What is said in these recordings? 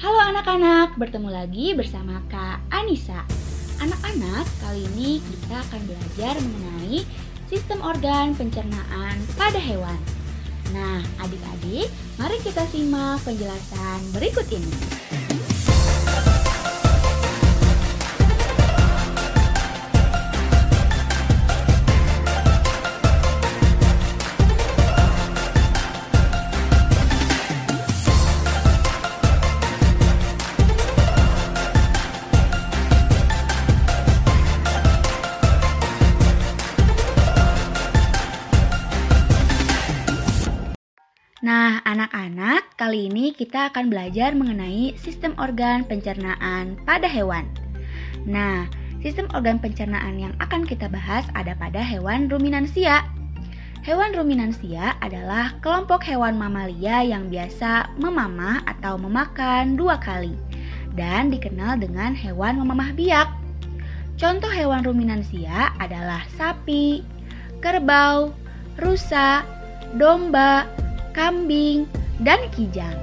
Halo anak-anak, bertemu lagi bersama Kak Anissa. Anak-anak, kali ini kita akan belajar mengenai sistem organ pencernaan pada hewan. Nah, adik-adik, mari kita simak penjelasan berikut ini. Nah, anak-anak, kali ini kita akan belajar mengenai sistem organ pencernaan pada hewan. Nah, sistem organ pencernaan yang akan kita bahas ada pada hewan ruminansia. Hewan ruminansia adalah kelompok hewan mamalia yang biasa memamah atau memakan dua kali dan dikenal dengan hewan memamah biak. Contoh hewan ruminansia adalah sapi, kerbau, rusa, domba, kambing, dan kijang.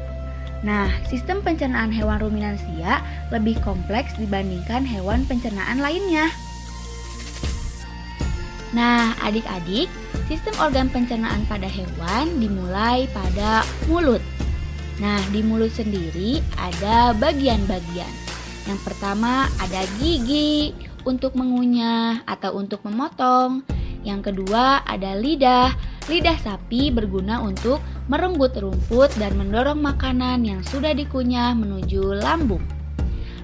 Nah, sistem pencernaan hewan ruminansia lebih kompleks dibandingkan hewan pencernaan lainnya. Nah, adik-adik, sistem organ pencernaan pada hewan dimulai pada mulut. Nah, di mulut sendiri ada bagian-bagian. Yang pertama ada gigi untuk mengunyah atau untuk memotong. Yang kedua ada lidah. Lidah sapi berguna untuk merenggut rumput dan mendorong makanan yang sudah dikunyah menuju lambung.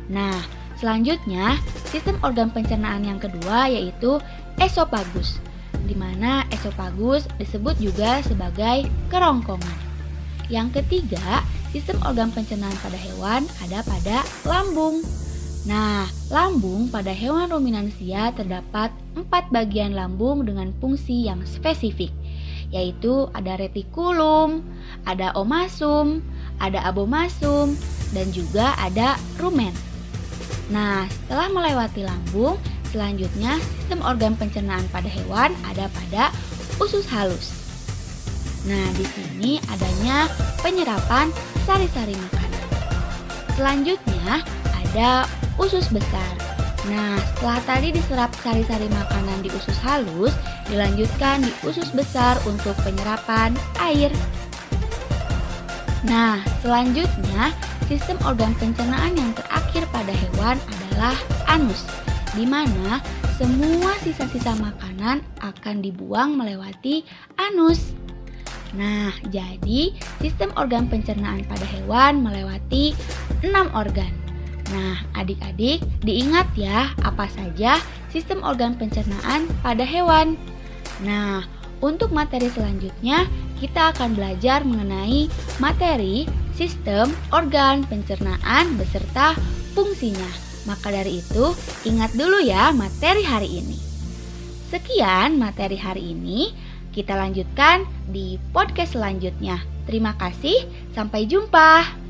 Nah, selanjutnya sistem organ pencernaan yang kedua yaitu esofagus, di mana esofagus disebut juga sebagai kerongkongan. Yang ketiga, sistem organ pencernaan pada hewan ada pada lambung. Nah, lambung pada hewan ruminansia terdapat empat bagian lambung dengan fungsi yang spesifik yaitu ada retikulum, ada omasum, ada abomasum, dan juga ada rumen. Nah, setelah melewati lambung, selanjutnya sistem organ pencernaan pada hewan ada pada usus halus. Nah, di sini adanya penyerapan sari-sari makanan. Selanjutnya ada usus besar. Nah, setelah tadi diserap sari-sari makanan di usus halus, dilanjutkan di usus besar untuk penyerapan air. Nah, selanjutnya sistem organ pencernaan yang terakhir pada hewan adalah anus, di mana semua sisa-sisa makanan akan dibuang melewati anus. Nah, jadi sistem organ pencernaan pada hewan melewati enam organ. Nah, adik-adik diingat ya apa saja sistem organ pencernaan pada hewan. Nah, untuk materi selanjutnya kita akan belajar mengenai materi sistem organ pencernaan beserta fungsinya. Maka dari itu, ingat dulu ya materi hari ini. Sekian materi hari ini, kita lanjutkan di podcast selanjutnya. Terima kasih, sampai jumpa.